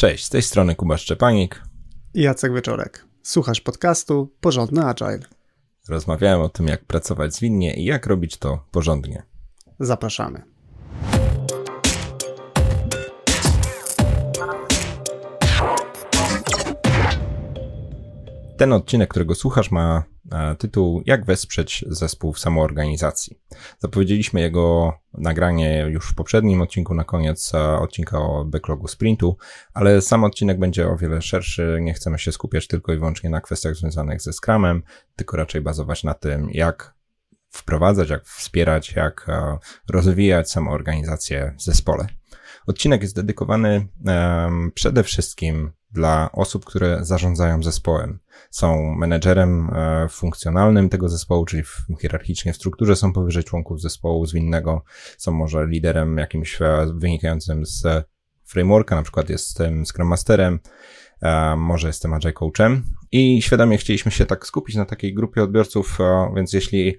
Cześć, z tej strony Kuba Szczepanik i Jacek Wieczorek. Słuchasz podcastu Porządny Agile. Rozmawiałem o tym, jak pracować zwinnie i jak robić to porządnie. Zapraszamy. Ten odcinek, którego słuchasz, ma tytuł Jak wesprzeć zespół w samoorganizacji. Zapowiedzieliśmy jego nagranie już w poprzednim odcinku, na koniec e, odcinka o backlogu sprintu, ale sam odcinek będzie o wiele szerszy. Nie chcemy się skupiać tylko i wyłącznie na kwestiach związanych ze Scrumem, tylko raczej bazować na tym, jak wprowadzać, jak wspierać, jak e, rozwijać samoorganizację w zespole. Odcinek jest dedykowany przede wszystkim dla osób, które zarządzają zespołem. Są menedżerem e, funkcjonalnym tego zespołu, czyli w, hierarchicznie w strukturze są powyżej członków zespołu zwinnego, są może liderem jakimś e, wynikającym z frameworka, na przykład jestem Scrum Masterem, e, może jestem Agile Coachem i świadomie chcieliśmy się tak skupić na takiej grupie odbiorców, więc jeśli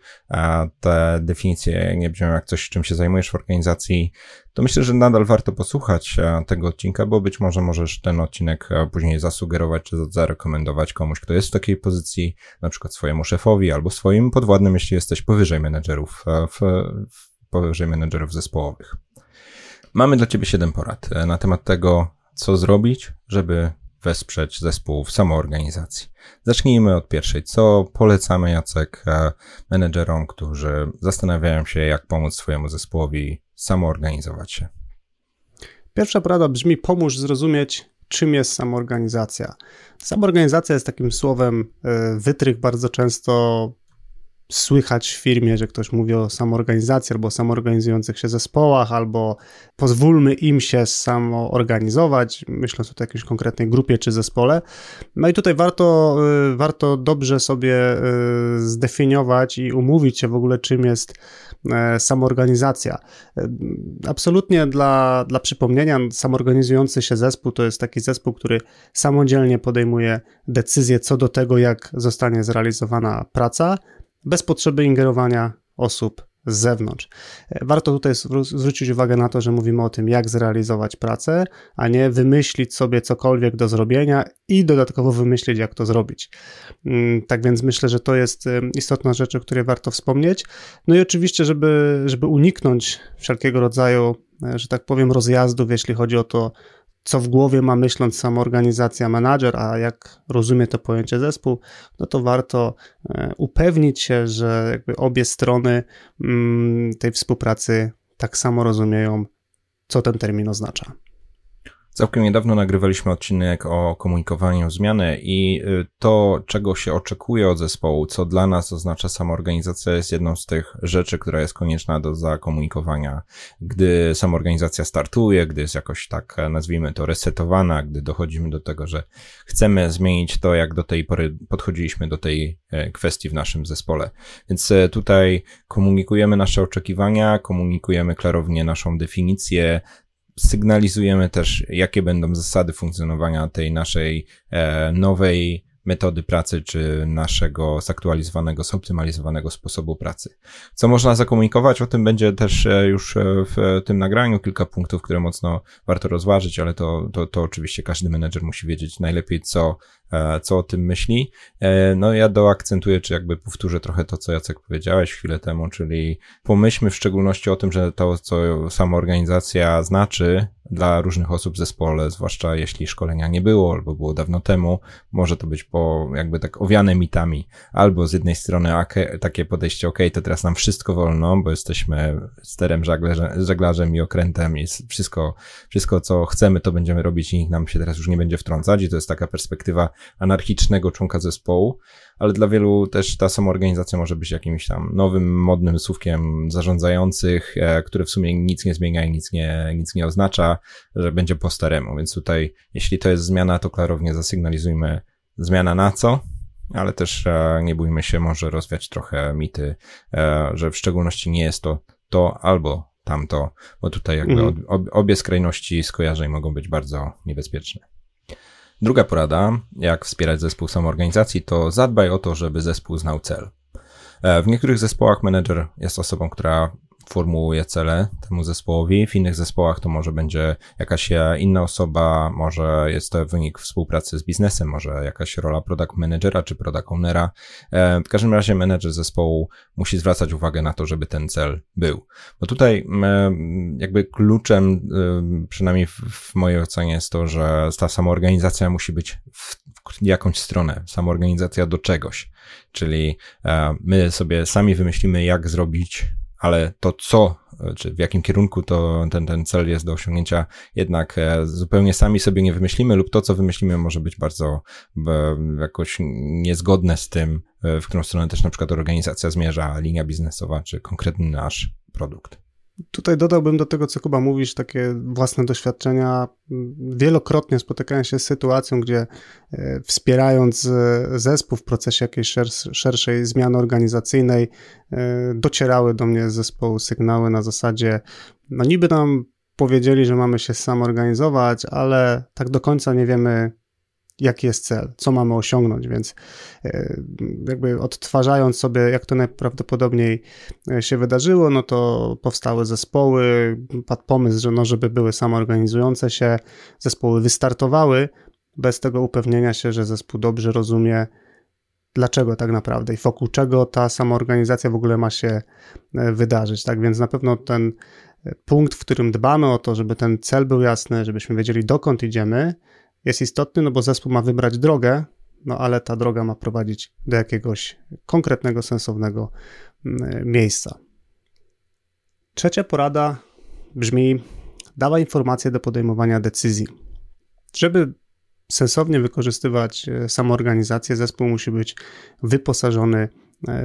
te definicje nie brzmią jak coś, czym się zajmujesz w organizacji, to myślę, że nadal warto posłuchać tego odcinka, bo być może możesz ten odcinek później zasugerować czy zarekomendować komuś, kto jest w takiej pozycji, na przykład swojemu szefowi albo swoim podwładnym, jeśli jesteś powyżej menedżerów, w, powyżej menedżerów zespołowych. Mamy dla Ciebie 7 porad e, na temat tego, co zrobić, żeby wesprzeć zespół w samoorganizacji. Zacznijmy od pierwszej. Co polecamy Jacek e, menedżerom, którzy zastanawiają się, jak pomóc swojemu zespołowi samoorganizować się? Pierwsza porada brzmi: pomóż zrozumieć, czym jest samoorganizacja. Samoorganizacja jest takim słowem e, wytrych bardzo często słychać w firmie, że ktoś mówi o samoorganizacji albo samoorganizujących się zespołach, albo pozwólmy im się samoorganizować, myśląc tutaj o jakiejś konkretnej grupie czy zespole. No i tutaj warto, y, warto dobrze sobie y, zdefiniować i umówić się w ogóle, czym jest e, samoorganizacja. E, absolutnie dla, dla przypomnienia, samoorganizujący się zespół to jest taki zespół, który samodzielnie podejmuje decyzje co do tego, jak zostanie zrealizowana praca, bez potrzeby ingerowania osób z zewnątrz. Warto tutaj zwrócić uwagę na to, że mówimy o tym, jak zrealizować pracę, a nie wymyślić sobie cokolwiek do zrobienia i dodatkowo wymyślić, jak to zrobić. Mm, tak więc myślę, że to jest istotna rzecz, o której warto wspomnieć. No i oczywiście, żeby, żeby uniknąć wszelkiego rodzaju, e, że tak powiem, rozjazdów, jeśli chodzi o to, co w głowie ma myśląc samoorganizacja manager, a jak rozumie to pojęcie zespół, no to warto e, upewnić się, że jakby obie strony mm, tej współpracy tak samo rozumieją, co ten termin oznacza. Całkiem niedawno nagrywaliśmy odcinek o komunikowaniu zmiany i y, to, czego się oczekuje od zespołu, co dla nas oznacza samoorganizacja, jest jedną z tych rzeczy, która jest konieczna do zakomunikowania. Gdy samoorganizacja startuje, gdy jest jakoś tak, nazwijmy to, resetowana, gdy dochodzimy do tego, że chcemy zmienić to, jak do tej pory podchodziliśmy do tej e, kwestii w naszym zespole. Więc e, tutaj komunikujemy nasze oczekiwania, komunikujemy klarownie naszą definicję, sygnalizujemy też, jakie będą zasady funkcjonowania tej naszej e, nowej metody pracy, czy naszego zaktualizowanego, zoptymalizowanego sposobu pracy. Co można zakomunikować, o tym będzie też e, już e, w tym nagraniu kilka punktów, które mocno warto rozważyć, ale to, to, to oczywiście każdy menedżer musi wiedzieć najlepiej, co E, co o tym myśli. No ja doakcentuję, czy jakby powtórzę trochę to, co Jacek powiedziałeś chwilę temu, czyli pomyślmy w szczególności o tym, że to, co sama organizacja znaczy dla różnych osób w zespole, zwłaszcza jeśli szkolenia nie było albo było dawno temu, może to być po jakby tak owiane mitami, albo z jednej strony okay, takie podejście, ok, to teraz nam wszystko wolno, bo jesteśmy sterem żeglarzem, żeglarzem i okrętem i wszystko, wszystko co chcemy, to będziemy robić i nikt nam się teraz już nie będzie wtrącać i to jest taka perspektywa anarchicznego członka zespołu, ale dla wielu też ta samoorganizacja może być jakimś tam nowym, modnym słówkiem zarządzających, e, które w sumie nic nie zmienia i nic nie, nic nie oznacza, że będzie po staremu. Więc tutaj, jeśli to jest zmiana, to klarownie zasygnalizujmy zmiana na co, ale też e, nie bójmy się może rozwiać trochę mity, e, że w szczególności nie jest to to albo tamto, bo tutaj jakby mhm. obie skrajności skojarzeń mogą być bardzo niebezpieczne. Druga porada, jak wspierać zespół samoorganizacji, to zadbaj o to, żeby zespół znał cel. E, w niektórych zespołach menedżer jest osobą, która formułuje cele temu zespołowi. W innych zespołach to może będzie jakaś inna osoba, może jest to wynik współpracy z biznesem, może jakaś rola product managera czy product ownera. E, w każdym razie menedżer zespołu musi zwracać uwagę na to, żeby ten cel był. Bo tutaj e, jakby kluczem, e, przynajmniej w mojej ocenie jest to, że ta samoorganizacja musi być w jakąś stronę, samoorganizacja do czegoś. Czyli my sobie sami wymyślimy, jak zrobić ale to co, czy w jakim kierunku to ten, ten cel jest do osiągnięcia, jednak e, zupełnie sami sobie nie wymyślimy, lub to, co wymyślimy, może być bardzo jakoś niezgodne z tym, e, w którą stronę też na przykład organizacja zmierza, linia biznesowa, czy konkretny nasz produkt. Tutaj dodałbym do tego, co Kuba mówisz, takie własne doświadczenia. Wielokrotnie spotykałem się z sytuacją, gdzie e, wspierając e, zespół w procesie jakiejś szerszej zmiany organizacyjnej, e, docierały do mnie z zespołu sygnały na zasadzie, no niby nam powiedzieli, że mamy się samorganizować, ale tak do końca nie wiemy, jaki jest cel, co mamy osiągnąć, więc e, jakby odtwarzając sobie, jak to najprawdopodobniej e, się wydarzyło, no to powstały zespoły, padł pomysł, że no, żeby były samoorganizujące się, zespoły wystartowały bez tego upewnienia się, że zespół dobrze rozumie, dlaczego tak naprawdę i wokół czego ta samoorganizacja w ogóle ma się e, wydarzyć, tak, więc na pewno ten punkt, w którym dbamy o to, żeby ten cel był jasny, żebyśmy wiedzieli dokąd idziemy, jest istotny, no bo zespół ma wybrać drogę, no ale ta droga ma prowadzić do jakiegoś konkretnego, sensownego mm, miejsca. Trzecia porada brzmi: dawaj informacje do podejmowania decyzji. Żeby sensownie wykorzystywać e, samoorganizację, zespół musi być wyposażony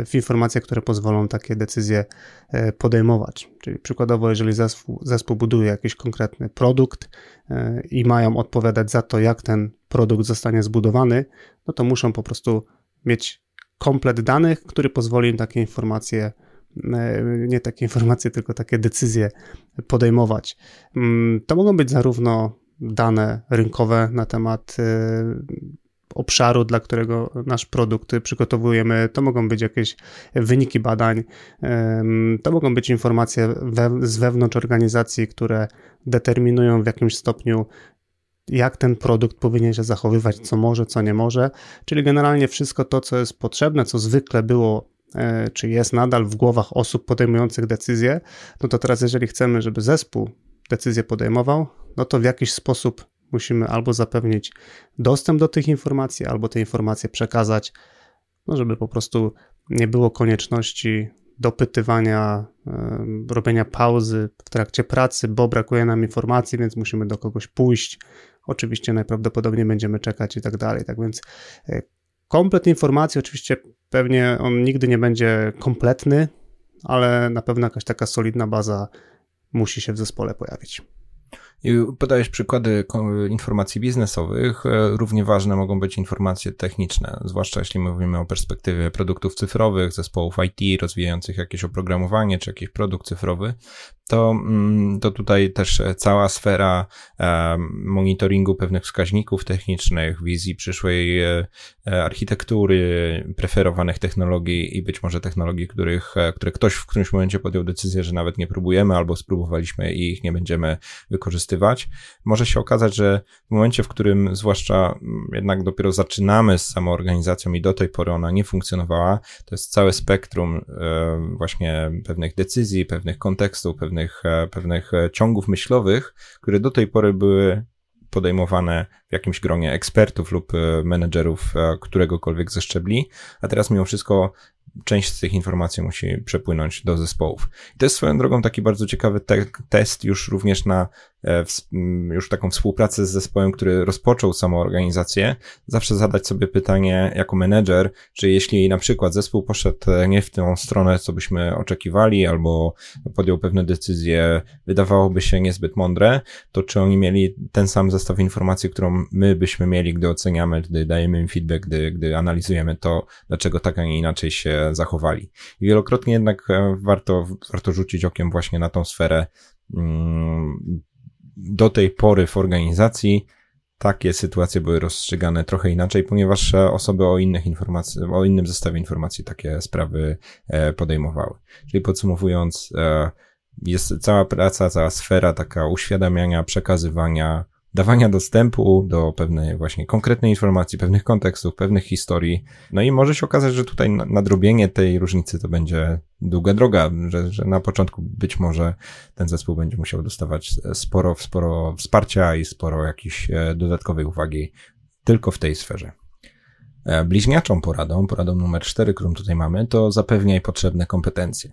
w informacje, które pozwolą takie decyzje e, podejmować. Czyli przykładowo, jeżeli zespół, zespół buduje jakiś konkretny produkt e, i mają odpowiadać za to, jak ten produkt zostanie zbudowany, no to muszą po prostu mieć komplet danych, który pozwoli im takie informacje nie takie informacje, tylko takie decyzje podejmować. Mm, to mogą być zarówno dane rynkowe na temat obszaru, dla którego nasz produkt przygotowujemy. To mogą być jakieś wyniki badań, to mogą być informacje z wewnątrz organizacji, które determinują w jakimś stopniu, jak ten produkt powinien się zachowywać, co może, co nie może, czyli generalnie wszystko to, co jest potrzebne, co zwykle było e, czy jest nadal w głowach osób podejmujących decyzje, no to teraz, jeżeli chcemy, żeby zespół decyzję podejmował, no to w jakiś sposób musimy albo zapewnić dostęp do tych informacji, albo te informacje przekazać, no żeby po prostu nie było konieczności dopytywania, robienia pauzy w trakcie pracy, bo brakuje nam informacji, więc musimy do kogoś pójść. Oczywiście najprawdopodobniej będziemy czekać i tak dalej. Tak więc e, komplet informacji, oczywiście pewnie on nigdy nie będzie kompletny, ale na pewno jakaś taka solidna baza musi się w zespole pojawić. Podajesz przykłady informacji biznesowych. E, równie ważne mogą być informacje techniczne, zwłaszcza jeśli mówimy o perspektywie produktów cyfrowych, zespołów IT rozwijających jakieś oprogramowanie czy jakiś produkt cyfrowy to, mm, to tutaj też cała sfera monitoringu pewnych wskaźników technicznych, wizji przyszłej e, e, architektury, preferowanych technologii i być może technologii, których, e, które ktoś w którymś momencie podjął decyzję, że nawet nie próbujemy albo spróbowaliśmy i ich nie będziemy wykorzystywać. Może się okazać, że w momencie, w którym zwłaszcza mm, jednak dopiero zaczynamy z samoorganizacją i do tej pory ona nie funkcjonowała, to jest całe spektrum właśnie pewnych decyzji, pewnych kontekstów, pewnych e, pewnych e, ciągów myślowych, które do tej pory były podejmowane w jakimś gronie ekspertów lub e, menedżerów któregokolwiek ze szczebli, a teraz mimo wszystko część z tych informacji musi przepłynąć do zespołów. I to jest swoją drogą taki bardzo ciekawy te test już również na E, już taką współpracę z zespołem, który rozpoczął samą organizację, zawsze zadać sobie pytanie jako menedżer, czy jeśli na przykład zespół poszedł e, nie w tą stronę, co byśmy oczekiwali, albo podjął pewne decyzje, wydawałoby się niezbyt mądre, to czy oni mieli ten sam zestaw informacji, którą my byśmy mieli, gdy oceniamy, gdy dajemy im feedback, gdy, gdy analizujemy to, dlaczego tak, a nie inaczej się zachowali. I wielokrotnie jednak e, warto, warto rzucić okiem właśnie na tą sferę mm, do tej pory w organizacji takie sytuacje były rozstrzygane trochę inaczej, ponieważ osoby o innych informacji, o innym zestawie informacji takie sprawy e, podejmowały. Czyli podsumowując, e, jest cała praca, cała sfera taka uświadamiania, przekazywania, dawania dostępu do pewnej właśnie konkretnej informacji, pewnych kontekstów, pewnych historii. No i może się okazać, że tutaj nadrobienie tej różnicy to będzie długa droga, że, że na początku być może ten zespół będzie musiał dostawać sporo, sporo wsparcia i sporo jakiejś e, dodatkowej uwagi tylko w tej sferze. E, bliźniaczą poradą, poradą numer 4, którą tutaj mamy, to zapewniaj potrzebne kompetencje.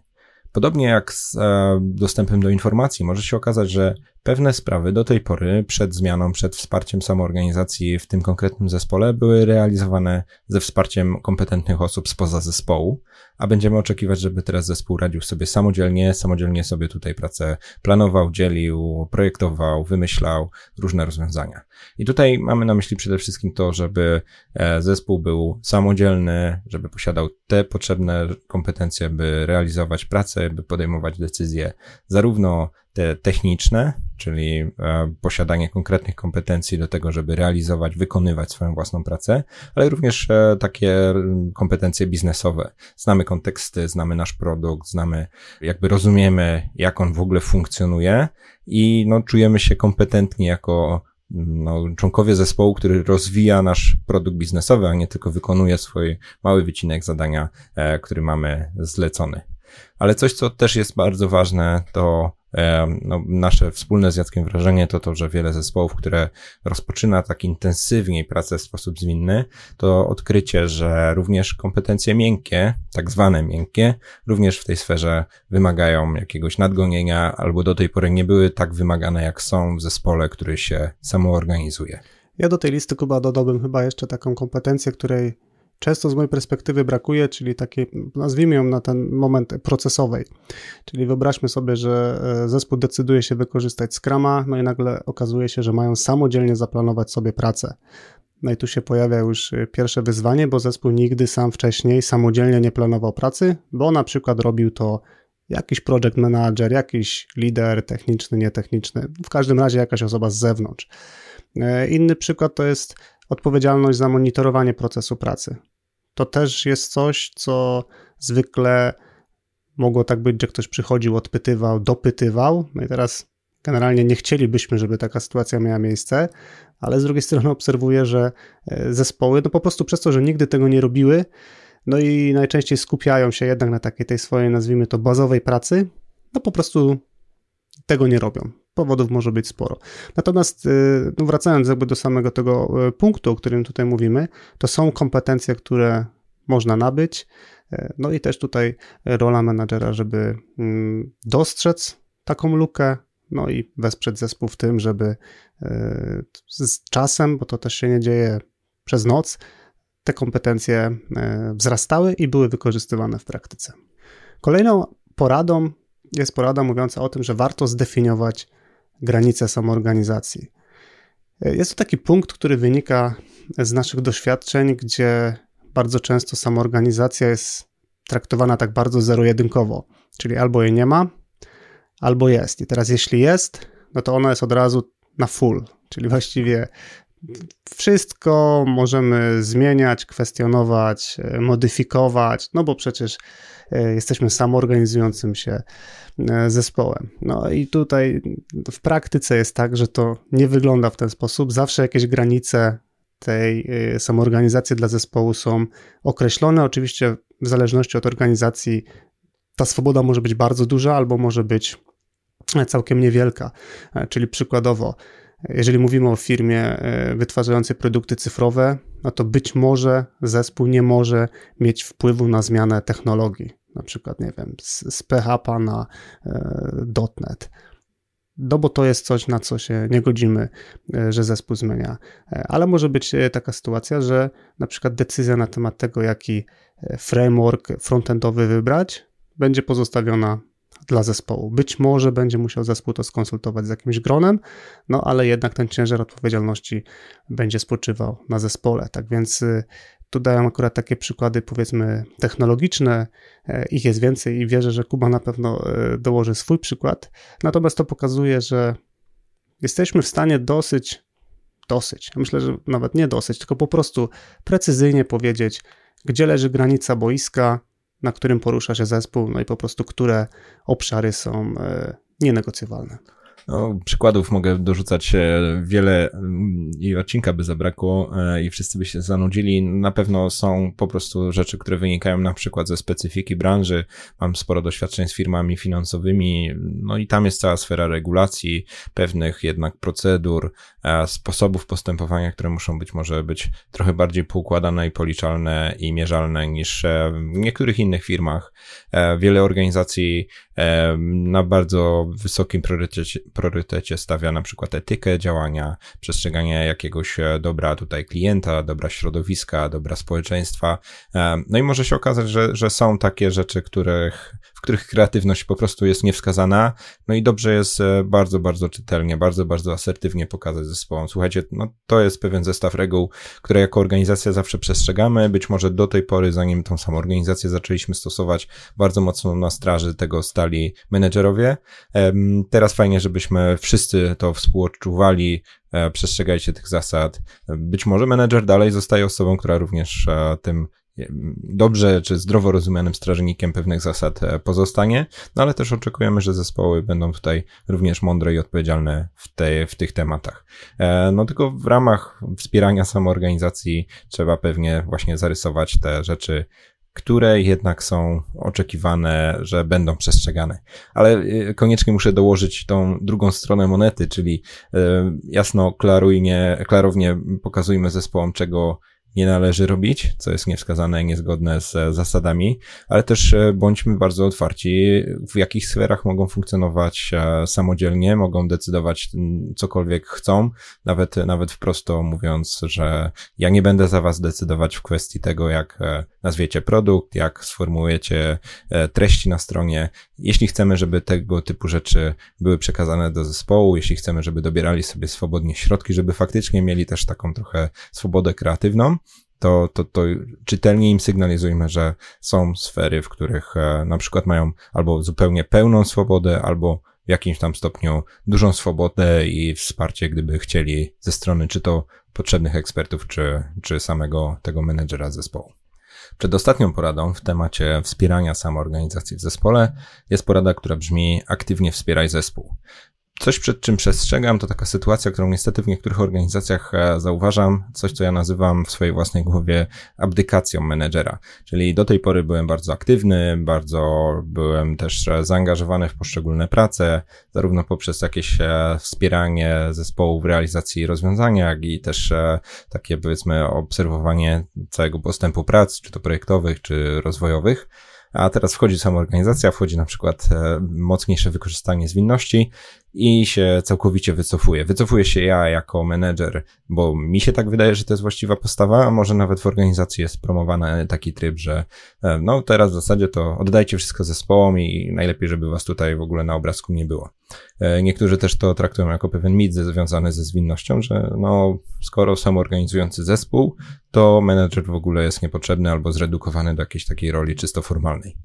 Podobnie jak z e, dostępem do informacji, może się okazać, że pewne sprawy do tej pory, przed zmianą, przed wsparciem samoorganizacji w tym konkretnym zespole, były realizowane ze wsparciem kompetentnych osób spoza zespołu, a będziemy oczekiwać, żeby teraz zespół radził sobie samodzielnie, samodzielnie sobie tutaj pracę planował, dzielił, projektował, wymyślał różne rozwiązania. I tutaj mamy na myśli przede wszystkim to, żeby e, zespół był samodzielny, żeby posiadał te potrzebne kompetencje, by realizować pracę, by podejmować decyzje zarówno te techniczne, czyli e, posiadanie konkretnych kompetencji do tego, żeby realizować, wykonywać swoją własną pracę, ale również e, takie kompetencje biznesowe. Znamy konteksty, znamy nasz produkt, znamy, jakby rozumiemy, jak on w ogóle funkcjonuje i no, czujemy się kompetentni jako no, członkowie zespołu, który rozwija nasz produkt biznesowy, a nie tylko wykonuje swój mały wycinek zadania, e, który mamy zlecony. Ale coś, co też jest bardzo ważne, to no, nasze wspólne z Jackiem wrażenie to to, że wiele zespołów, które rozpoczyna tak intensywniej pracę w sposób zwinny, to odkrycie, że również kompetencje miękkie, tak zwane miękkie, również w tej sferze wymagają jakiegoś nadgonienia albo do tej pory nie były tak wymagane, jak są w zespole, który się samoorganizuje. Ja do tej listy Kuba dodałbym chyba jeszcze taką kompetencję, której często z mojej perspektywy brakuje, czyli takiej, nazwijmy ją na ten moment procesowej. Czyli wyobraźmy sobie, że e, zespół decyduje się wykorzystać Scrama, no i nagle okazuje się, że mają samodzielnie zaplanować sobie pracę. No i tu się pojawia już e, pierwsze wyzwanie, bo zespół nigdy sam wcześniej samodzielnie nie planował pracy, bo na przykład robił to jakiś project manager, jakiś lider techniczny, nietechniczny, w każdym razie jakaś osoba z zewnątrz. E, inny przykład to jest odpowiedzialność za monitorowanie procesu pracy. To też jest coś, co zwykle mogło tak być, że ktoś przychodził, odpytywał, dopytywał. No i teraz generalnie nie chcielibyśmy, żeby taka sytuacja miała miejsce, ale z drugiej strony obserwuję, że e, zespoły, no po prostu przez to, że nigdy tego nie robiły, no i najczęściej skupiają się jednak na takiej tej swojej, nazwijmy to, bazowej pracy, no po prostu tego nie robią. Powodów może być sporo. Natomiast y, no wracając jakby do samego tego y, punktu, o którym tutaj mówimy, to są kompetencje, które można nabyć. Y, no i też tutaj rola menadżera, żeby mm, dostrzec taką lukę, no i wesprzeć zespół w tym, żeby z czasem, bo to też się nie dzieje przez noc, te kompetencje wzrastały i były wykorzystywane w praktyce. Kolejną poradą jest porada mówiąca o tym, że warto zdefiniować granice samoorganizacji. Jest to taki punkt, który wynika z naszych doświadczeń, gdzie bardzo często samoorganizacja jest traktowana tak bardzo zero-jedynkowo, czyli albo jej nie ma, albo jest. I teraz jeśli jest, no to ona jest od razu na full, czyli właściwie wszystko możemy zmieniać, kwestionować, modyfikować, no bo przecież e, jesteśmy samoorganizującym się E, zespołem. No i tutaj w praktyce jest tak, że to nie wygląda w ten sposób. Zawsze jakieś granice tej e, samoorganizacji dla zespołu są określone. Oczywiście w zależności od organizacji ta swoboda może być bardzo duża albo może być całkiem niewielka. E, czyli przykładowo, jeżeli mówimy o firmie wytwarzającej produkty cyfrowe, no to być może zespół nie może mieć wpływu na zmianę technologii na przykład, nie wiem, z, z PHP na e, .NET. No bo to jest coś, na co się nie godzimy, e, że zespół zmienia. E, ale może być taka sytuacja, że na przykład decyzja na temat tego, jaki framework frontendowy wybrać, będzie pozostawiona dla zespołu. Być może będzie musiał zespół to skonsultować z jakimś gronem, no ale jednak ten ciężar odpowiedzialności będzie spoczywał na zespole. Tak więc tu dają akurat takie przykłady, powiedzmy, technologiczne, e, ich jest więcej i wierzę, że Kuba na pewno e, dołoży swój przykład. Natomiast to pokazuje, że jesteśmy w stanie dosyć, dosyć, myślę, że nawet nie dosyć, tylko po prostu precyzyjnie powiedzieć, gdzie leży granica boiska, na którym porusza się zespół, no i po prostu które obszary są nienegocjowalne. No, przykładów mogę dorzucać e, wiele mm, i odcinka by zabrakło e, i wszyscy by się zanudzili. Na pewno są po prostu rzeczy, które wynikają na przykład ze specyfiki branży. Mam sporo doświadczeń z firmami finansowymi, no i tam jest cała sfera regulacji, pewnych jednak procedur, e, sposobów postępowania, które muszą być może być trochę bardziej poukładane i policzalne i mierzalne niż w niektórych innych firmach. Wiele organizacji na bardzo wysokim priorytecie, priorytecie stawia na przykład etykę działania, przestrzeganie jakiegoś e, dobra tutaj klienta, dobra środowiska, dobra społeczeństwa. No i może się okazać, że, że są takie rzeczy, których, których kreatywność po prostu jest niewskazana. No i dobrze jest e, bardzo, bardzo czytelnie, bardzo, bardzo asertywnie pokazać zespołom. Słuchajcie, no to jest pewien zestaw reguł, które jako organizacja zawsze przestrzegamy. Być może do tej pory, zanim tą samą organizację zaczęliśmy stosować, bardzo mocno na straży tego stali menedżerowie. Teraz fajnie, żebyśmy wszyscy to współodczuwali, e, przestrzegajcie tych zasad. Być może menedżer dalej zostaje osobą, która również e, tym dobrze czy zdrowo rozumianym strażnikiem pewnych zasad e, pozostanie, no ale też oczekujemy, że zespoły będą tutaj również mądre i odpowiedzialne w, te, w tych tematach. No tylko w ramach wspierania samoorganizacji trzeba pewnie właśnie zarysować te rzeczy które jednak są oczekiwane, że będą przestrzegane. Ale y, koniecznie muszę dołożyć tą drugą stronę monety, czyli jasno, klarujnie, klarownie pokazujmy zespołom, czego nie należy robić, co jest niewskazane niezgodne z e, zasadami, ale też e, bądźmy bardzo otwarci, w jakich sferach mogą funkcjonować e, samodzielnie, mogą decydować cokolwiek chcą, nawet, nawet wprost mówiąc, że ja nie będę za was decydować w kwestii tego, jak nazwiecie produkt, jak sformułujecie treści na stronie. Jeśli chcemy, żeby tego typu rzeczy były przekazane do zespołu, jeśli chcemy, żeby dobierali sobie swobodnie środki, żeby faktycznie mieli też taką trochę swobodę kreatywną, to, to, to czytelnie im sygnalizujmy, że są sfery, w których e, na przykład mają albo zupełnie pełną swobodę, albo w jakimś tam stopniu dużą swobodę i wsparcie, gdyby chcieli ze strony czy to potrzebnych ekspertów, czy, czy samego tego menedżera zespołu. Przedostatnią poradą w temacie wspierania samoorganizacji w zespole jest porada, która brzmi aktywnie wspieraj zespół. Coś, przed czym przestrzegam, to taka sytuacja, którą niestety w niektórych organizacjach e, zauważam, coś, co ja nazywam w swojej własnej głowie abdykacją menedżera. Czyli do tej pory byłem bardzo aktywny, bardzo byłem też zaangażowany w poszczególne prace, zarówno poprzez jakieś e, wspieranie zespołu w realizacji rozwiązania, jak i też e, takie, powiedzmy, obserwowanie całego postępu prac, czy to projektowych, czy rozwojowych. A teraz wchodzi sama organizacja, wchodzi na przykład mocniejsze wykorzystanie zwinności i się całkowicie wycofuje. Wycofuję się ja jako menedżer, bo mi się tak wydaje, że to jest właściwa postawa, a może nawet w organizacji jest promowany taki tryb, że e, no teraz w zasadzie to oddajcie wszystko zespołom i najlepiej, żeby was tutaj w ogóle na obrazku nie było. E, niektórzy też to traktują jako pewien mit związany ze zwinnością, że no skoro samoorganizujący zespół, to menedżer w ogóle jest niepotrzebny albo zredukowany do jakiejś takiej roli czysto formalnej.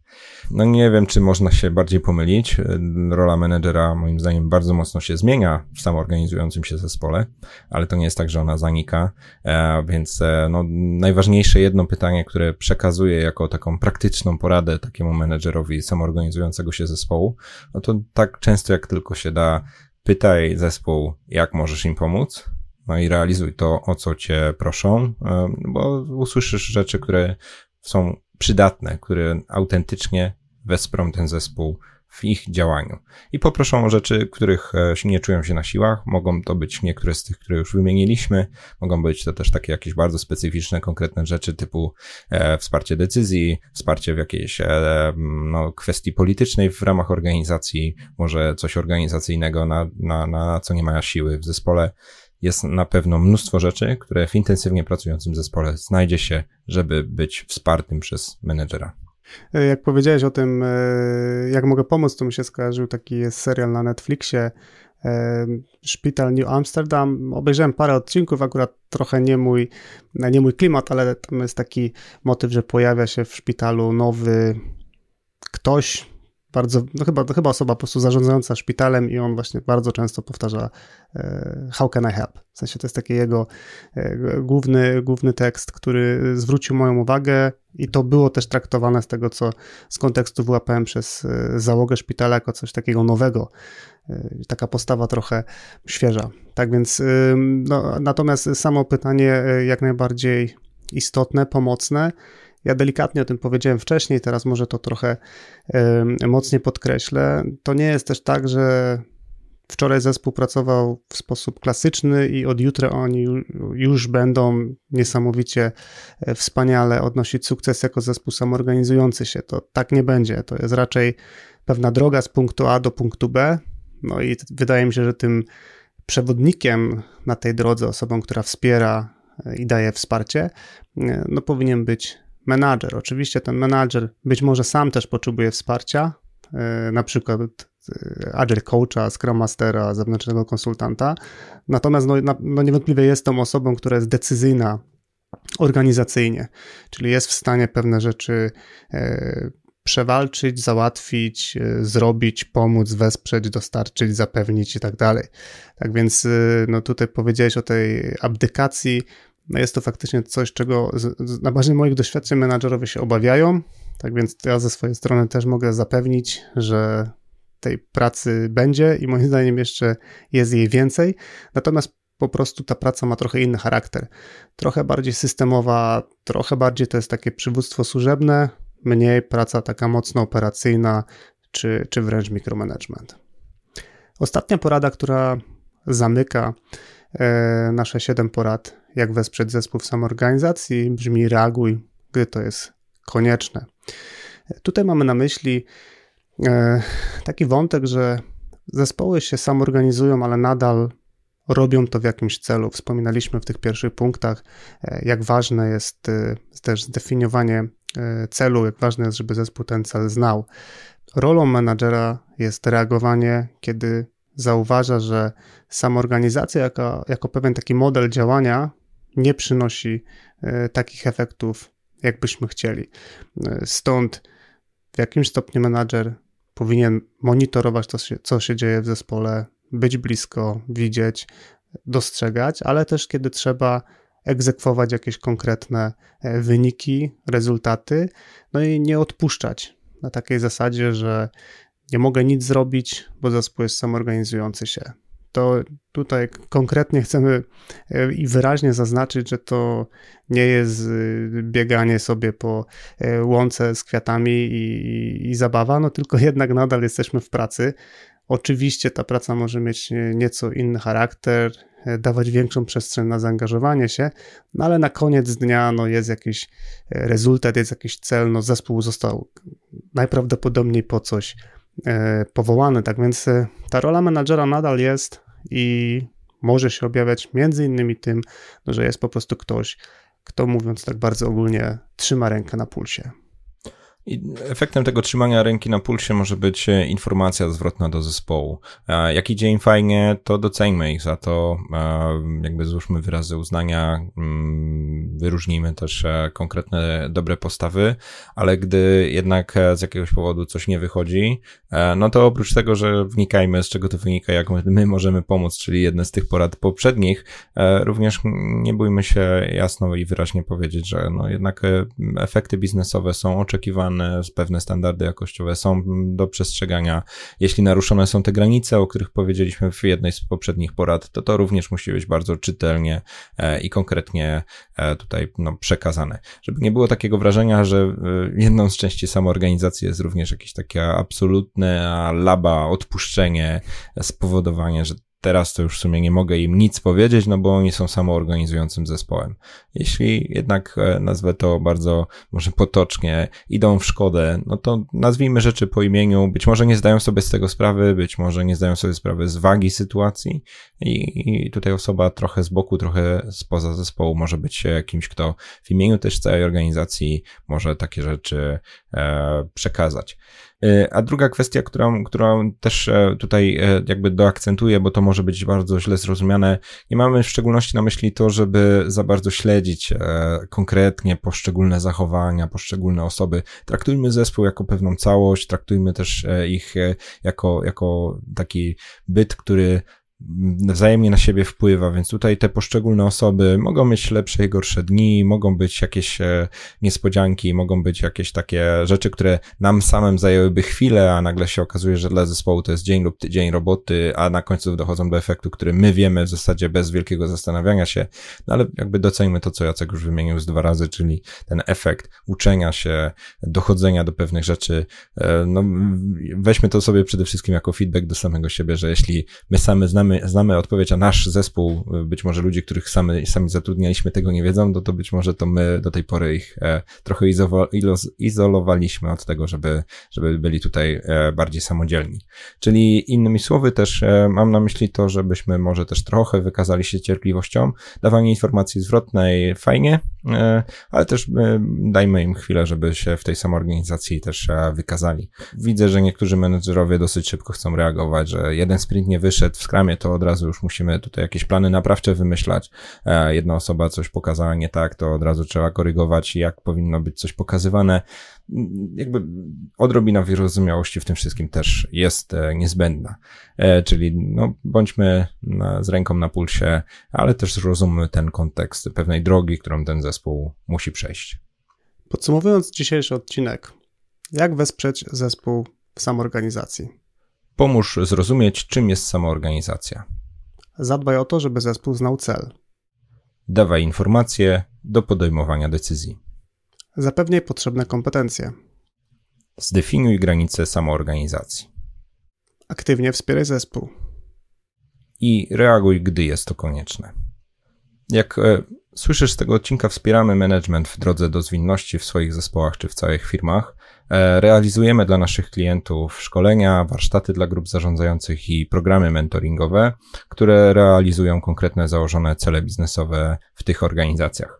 No nie wiem, czy można się bardziej pomylić. E, rola menedżera moim zdaniem bardzo mocno się zmienia w samoorganizującym się zespole, ale to nie jest tak, że ona zanika, e, więc e, no, najważniejsze jedno pytanie, które przekazuję jako taką praktyczną poradę takiemu menedżerowi samoorganizującego się zespołu, no to tak często jak tylko się da, pytaj zespół, jak możesz im pomóc, no i realizuj to, o co cię proszą, e, bo usłyszysz rzeczy, które są przydatne, które autentycznie wesprą ten zespół w ich działaniu. I poproszą o rzeczy, których e, nie czują się na siłach. Mogą to być niektóre z tych, które już wymieniliśmy. Mogą być to też takie jakieś bardzo specyficzne, konkretne rzeczy typu e, wsparcie decyzji, wsparcie w jakiejś e, no, kwestii politycznej w ramach organizacji, może coś organizacyjnego, na, na, na co nie mają siły w zespole. Jest na pewno mnóstwo rzeczy, które w intensywnie pracującym zespole znajdzie się, żeby być wspartym przez menedżera. E, jak powiedziałeś o tym, e, jak mogę pomóc, to mi się skojarzył taki jest serial na Netflixie, e, Szpital New Amsterdam. Obejrzałem parę odcinków, akurat trochę nie mój, nie mój klimat, ale tam jest taki motyw, że pojawia się w szpitalu nowy ktoś, bardzo, no chyba, to chyba osoba po prostu zarządzająca szpitalem i on właśnie bardzo często powtarza e, how can I help? W sensie to jest taki jego e, główny, główny tekst, który zwrócił moją uwagę i to było też traktowane z tego, co z kontekstu wyłapałem przez e, załogę szpitala jako coś takiego nowego. Taka postawa trochę świeża. Tak więc, no, natomiast samo pytanie jak najbardziej istotne, pomocne. Ja delikatnie o tym powiedziałem wcześniej, teraz może to trochę mocniej podkreślę. To nie jest też tak, że wczoraj zespół pracował w sposób klasyczny i od jutra oni już będą niesamowicie e, wspaniale odnosić sukces jako zespół samorganizujący się. To tak nie będzie. To jest raczej pewna droga z punktu A do punktu B. No i wydaje mi się, że tym przewodnikiem na tej drodze, osobą, która wspiera e, i daje wsparcie, e, no powinien być menadżer. Oczywiście ten menadżer być może sam też potrzebuje wsparcia, e, na przykład e, Agile Coacha, Scrum Mastera, zewnętrznego konsultanta. Natomiast no, no niewątpliwie jest tą osobą, która jest decyzyjna organizacyjnie, czyli jest w stanie pewne rzeczy e, przewalczyć, załatwić, zrobić, pomóc, wesprzeć, dostarczyć, zapewnić i tak dalej. Tak więc no tutaj powiedziałeś o tej abdykacji, jest to faktycznie coś, czego na bazie moich doświadczeń menadżerowie się obawiają. Tak więc ja ze swojej strony też mogę zapewnić, że tej pracy będzie i moim zdaniem jeszcze jest jej więcej. Natomiast po prostu ta praca ma trochę inny charakter. Trochę bardziej systemowa, trochę bardziej to jest takie przywództwo służebne, mniej praca taka mocno operacyjna, czy, czy wręcz mikromanagement. Ostatnia porada, która zamyka nasze 7 porad, jak wesprzeć zespół w samoorganizacji, brzmi reaguj, gdy to jest konieczne. Tutaj mamy na myśli e, taki wątek, że zespoły się samorganizują, ale nadal robią to w jakimś celu. Wspominaliśmy w tych pierwszych punktach, e, jak ważne jest e, też zdefiniowanie celu, jak ważne jest, żeby zespół ten cel znał. Rolą menadżera jest reagowanie, kiedy zauważa, że samoorganizacja jako, jako pewien taki model działania nie przynosi e, takich efektów, jakbyśmy chcieli. E, stąd w jakimś stopniu menadżer powinien monitorować to, co się dzieje w zespole, być blisko, widzieć, dostrzegać, ale też kiedy trzeba egzekwować jakieś konkretne e, wyniki, rezultaty, no i nie odpuszczać na takiej zasadzie, że nie mogę nic zrobić, bo zespół jest samorganizujący się to tutaj konkretnie chcemy e, i wyraźnie zaznaczyć, że to nie jest y, bieganie sobie po e, łące z kwiatami i, i, zabawa, no tylko jednak nadal jesteśmy w pracy. Oczywiście ta praca może mieć e, nieco inny charakter, dawać większą przestrzeń na zaangażowanie się, no ale na koniec dnia no jest jakiś rezultat, jest jakiś cel, no zespół został najprawdopodobniej po coś powołany, tak więc ta rola menadżera nadal jest i może się objawiać między innymi tym, no, że jest po prostu ktoś, kto mówiąc tak bardzo ogólnie, trzyma rękę na pulsie. I efektem tego trzymania ręki na pulsie może być e, informacja zwrotna do zespołu. Jak idzie im fajnie, to doceńmy ich za to, jakby złóżmy wyrazy uznania, mm, wyróżnijmy też e, konkretne dobre postawy, ale gdy jednak e, z jakiegoś powodu coś nie wychodzi, no to oprócz tego, że wnikajmy z czego to wynika, jak my możemy pomóc, czyli jedne z tych porad poprzednich, również nie bójmy się jasno i wyraźnie powiedzieć, że no jednak efekty biznesowe są oczekiwane, pewne standardy jakościowe są do przestrzegania. Jeśli naruszone są te granice, o których powiedzieliśmy w jednej z poprzednich porad, to to również musi być bardzo czytelnie e, i konkretnie e, tutaj no, przekazane. Żeby nie było takiego wrażenia, że e, jedną z części samoorganizacji jest również jakieś takie absolutne laba, odpuszczenie, spowodowanie, że teraz to już w sumie nie mogę im nic powiedzieć, no bo oni są samoorganizującym zespołem. Jeśli jednak e, nazwę to bardzo może potocznie, idą w szkodę, no to nazwijmy rzeczy po imieniu. Być może nie zdają sobie z tego sprawy, być może nie zdają sobie sprawy z wagi sytuacji i, i tutaj osoba trochę z boku, trochę spoza zespołu może być kimś, kto w imieniu też całej organizacji może takie rzeczy e, przekazać. E, a druga kwestia, którą, którą też e, tutaj e, jakby doakcentuję, bo to może być bardzo źle zrozumiane, nie mamy w szczególności na myśli to, żeby za bardzo śledzić konkretnie poszczególne zachowania, poszczególne osoby. Traktujmy zespół jako pewną całość, traktujmy też ich jako, jako taki byt, który wzajemnie na siebie wpływa, więc tutaj te poszczególne osoby mogą mieć lepsze i gorsze dni, mogą być jakieś e, niespodzianki, mogą być jakieś takie rzeczy, które nam samym zajęłyby chwilę, a nagle się okazuje, że dla zespołu to jest dzień lub tydzień roboty, a na końcu dochodzą do efektu, który my wiemy w zasadzie bez wielkiego zastanawiania się, no ale jakby doceńmy to, co Jacek już wymienił z dwa razy, czyli ten efekt uczenia się, dochodzenia do pewnych rzeczy, e, no weźmy to sobie przede wszystkim jako feedback do samego siebie, że jeśli my sami znamy znamy, znamy odpowiedź, a nasz zespół, być może ludzi, których sami, sami zatrudnialiśmy, tego nie wiedzą, no to być może to my do tej pory ich e, trochę izolowaliśmy od tego, żeby, żeby byli tutaj e, bardziej samodzielni. Czyli innymi słowy też e, mam na myśli to, żebyśmy może też trochę wykazali się cierpliwością, dawanie informacji zwrotnej fajnie, ale też dajmy im chwilę, żeby się w tej samoorganizacji też wykazali. Widzę, że niektórzy menedżerowie dosyć szybko chcą reagować, że jeden sprint nie wyszedł w skramie, to od razu już musimy tutaj jakieś plany naprawcze wymyślać. E, jedna osoba coś pokazała nie tak, to od razu trzeba korygować, jak powinno być coś pokazywane. Jakby odrobina wyrozumiałości w tym wszystkim też jest e, niezbędna. E, czyli no, bądźmy z ręką na pulsie, ale też zrozummy ten kontekst pewnej drogi, którą ten zespół musi przejść. Podsumowując dzisiejszy odcinek, jak wesprzeć zespół w samoorganizacji? Pomóż zrozumieć, czym jest samoorganizacja. Zadbaj o to, żeby zespół znał cel. Dawaj informacje do podejmowania decyzji. Zapewniaj potrzebne kompetencje. Zdefiniuj granice samoorganizacji. Aktywnie wspieraj zespół. I reaguj, gdy jest to konieczne. Jak e, słyszysz z tego odcinka, wspieramy management w drodze do zwinności w swoich zespołach czy w całych firmach. E, realizujemy dla naszych klientów szkolenia, warsztaty dla grup zarządzających i programy mentoringowe, które realizują konkretne założone cele biznesowe w tych organizacjach.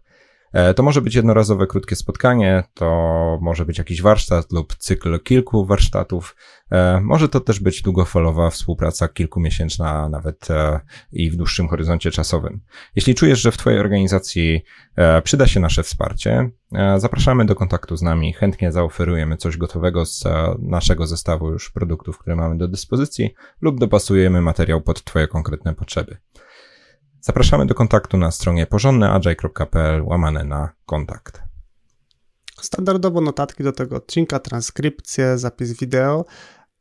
E, to może być jednorazowe krótkie spotkanie, to może być jakiś warsztat lub cykl kilku warsztatów. E, może to też być długofalowa współpraca kilkumiesięczna, nawet e, i w dłuższym horyzoncie czasowym. Jeśli czujesz, że w Twojej organizacji przyda się nasze wsparcie, zapraszamy do kontaktu z nami. Chętnie zaoferujemy coś gotowego z naszego zestawu już produktów, które mamy do dyspozycji lub dopasujemy materiał pod Twoje konkretne potrzeby. Zapraszamy do kontaktu na stronie porządneagile.pl łamane na kontakt. Standardowo notatki do tego odcinka, transkrypcje, zapis wideo,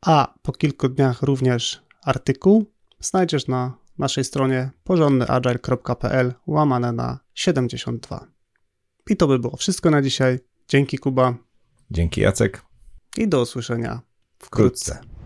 a po kilku dniach również artykuł znajdziesz na naszej stronie porządneagile.pl łamane na 72. I to by było wszystko na dzisiaj. Dzięki Kuba. Dzięki Jacek. I do usłyszenia wkrótce. wkrótce.